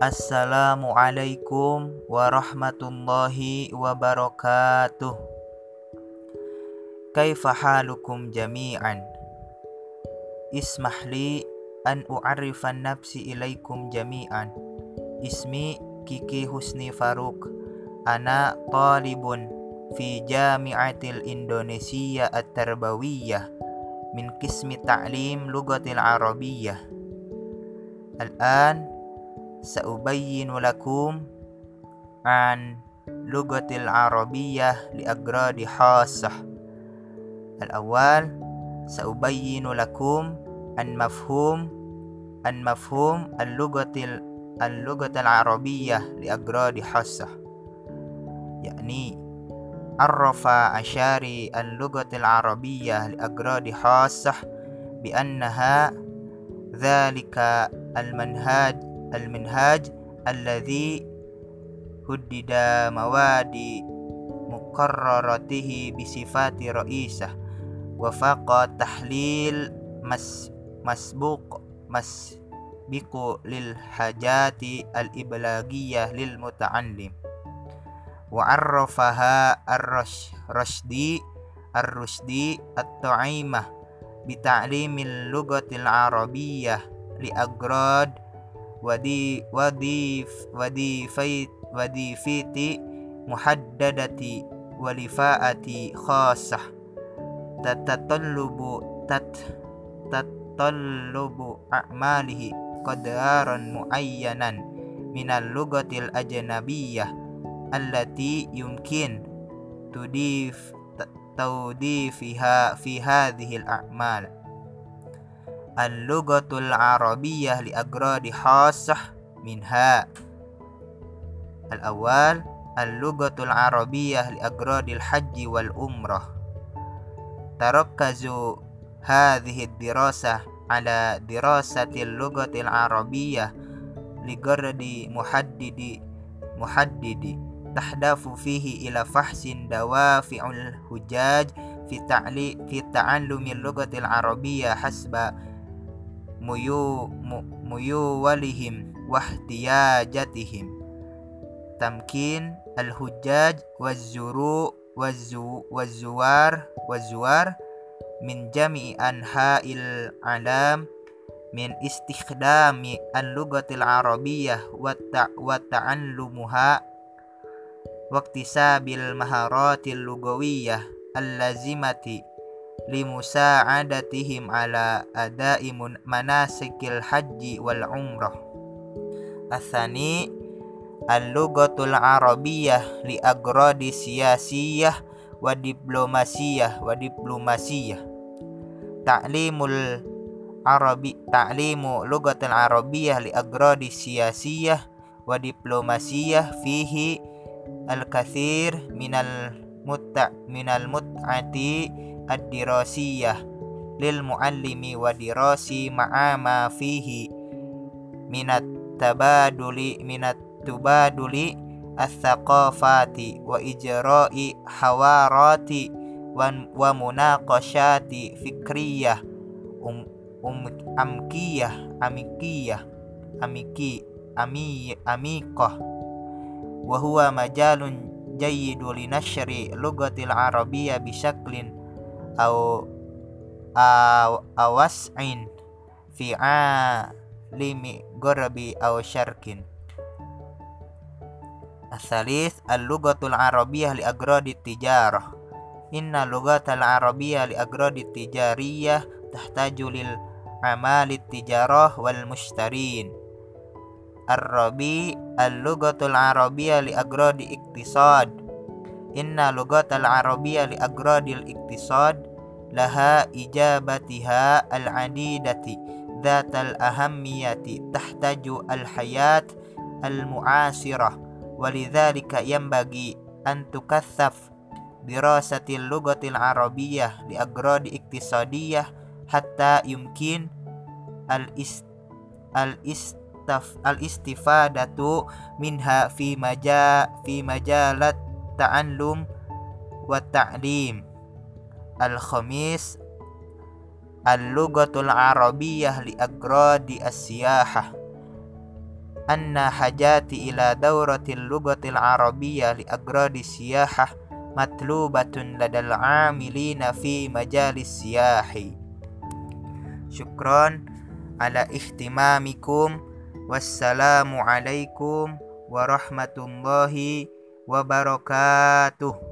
Assalamualaikum warahmatullahi wabarakatuh. Kaifa halukum jami'an? Ismahli an u'arrifan nafsi ilaikum jami'an. Ismi Kiki Husni Faruk. Ana talibun fi Jami'atil Indonesia At-Tarbawiyah min qismi ta'lim lugatil Arabiyyah. Al-an سأبين لكم عن لغة العربية لأغراض خاصة. الأول سأبين لكم عن مفهوم عن مفهوم اللغة اللغة العربية لأغراض خاصة. يعني عرف أشاري اللغة العربية لأغراض خاصة بأنها ذلك المنهج المنهاج الذي هدد مواد مقررته بصفات رئيسة وفاق تحليل مس مسبوق مسبق للحاجات الإبلاغية للمتعلم. وعرفها الرشدي الرشدي الطعيمة بتعليم اللغة العربية لأغراض wadi wadi wadi fait wadi fiti muhaddadati walifaati khasah. Tatatallubu tat tatatallubu a'malihi qadaran muayyanan minal lugatil ajnabiyyah allati yumkin tudif tawdifiha fi hadhihi al a'mal. اللغة العربية لأغراض خاصة منها. الأول اللغة العربية لأغراض الحج والعمرة. تركز هذه الدراسة على دراسة اللغة العربية لغرض محدد محدد تهدف فيه إلى فحص دوافع الحجاج في في تعلم اللغة العربية حسب muyu Muyu Walihim wahtiyajatihim. Tamkin al-hujjaj wazuru wazu wazuwar wazuwar min jami'i anha'il alam min istikhdami al-lugatil arabiyyah wa ta'allumuha waqtisabil maharatil lugawiyah allazimati limusa'adatihim ala adai manasikil haji wal umrah. Athani Al-Lugatul Arabiyah li agradi siyasiyah wa diplomasiyah wa diplomasiyah. Ta'limul Arabi ta'limu lugatul arabiyah li agradi siyasiyah wa diplomasiyah fihi al-kathir minal mutta minal mut'ati ad-dirasiyah lil muallimi wa dirasi ma'ama fihi minat tabaduli minat tubaduli as-saqafati wa ijra'i hawarati wa, munaqashati fikriyah um, um, amkiyah amikiyah amiki ami amikah. Wa huwa majalun jayyidu li nashri lugatil arabiyyah bishaklin au awas'in fi limi gorabi au syarkin. Asalis al-lugatul arabiyah li agradi tijarah. Inna lugatul arabiyah li agradi tijariyah tahtaju lil amali tijarah wal mushtarin. Ar-rabi al-lugatul arabiyah li agradi iktisad Inna lugatul arabiyah li agradi iktisad laha ijabatiha al-adidati dhatal ahammiyati tahtaju al-hayat al-mu'asirah walidhalika yanbaghi an tukathaf dirasatil lugatil arabiyyah li agradi iktisadiyah hatta yumkin al-ist al-istaf al-istifadatu minha fi maja fi majalat ta'allum wa ta'lim. Al-khamis Al-lugatul arabiyyah li agradi as-siyahah. Anna hajati ila dauratil lugatil arabiyyah li agradi siyahah matlubatun ladal amilina fi majalis siyahi. Syukron ala ihtimamikum. Wassalamu alaikum warahmatullahi wabarakatuh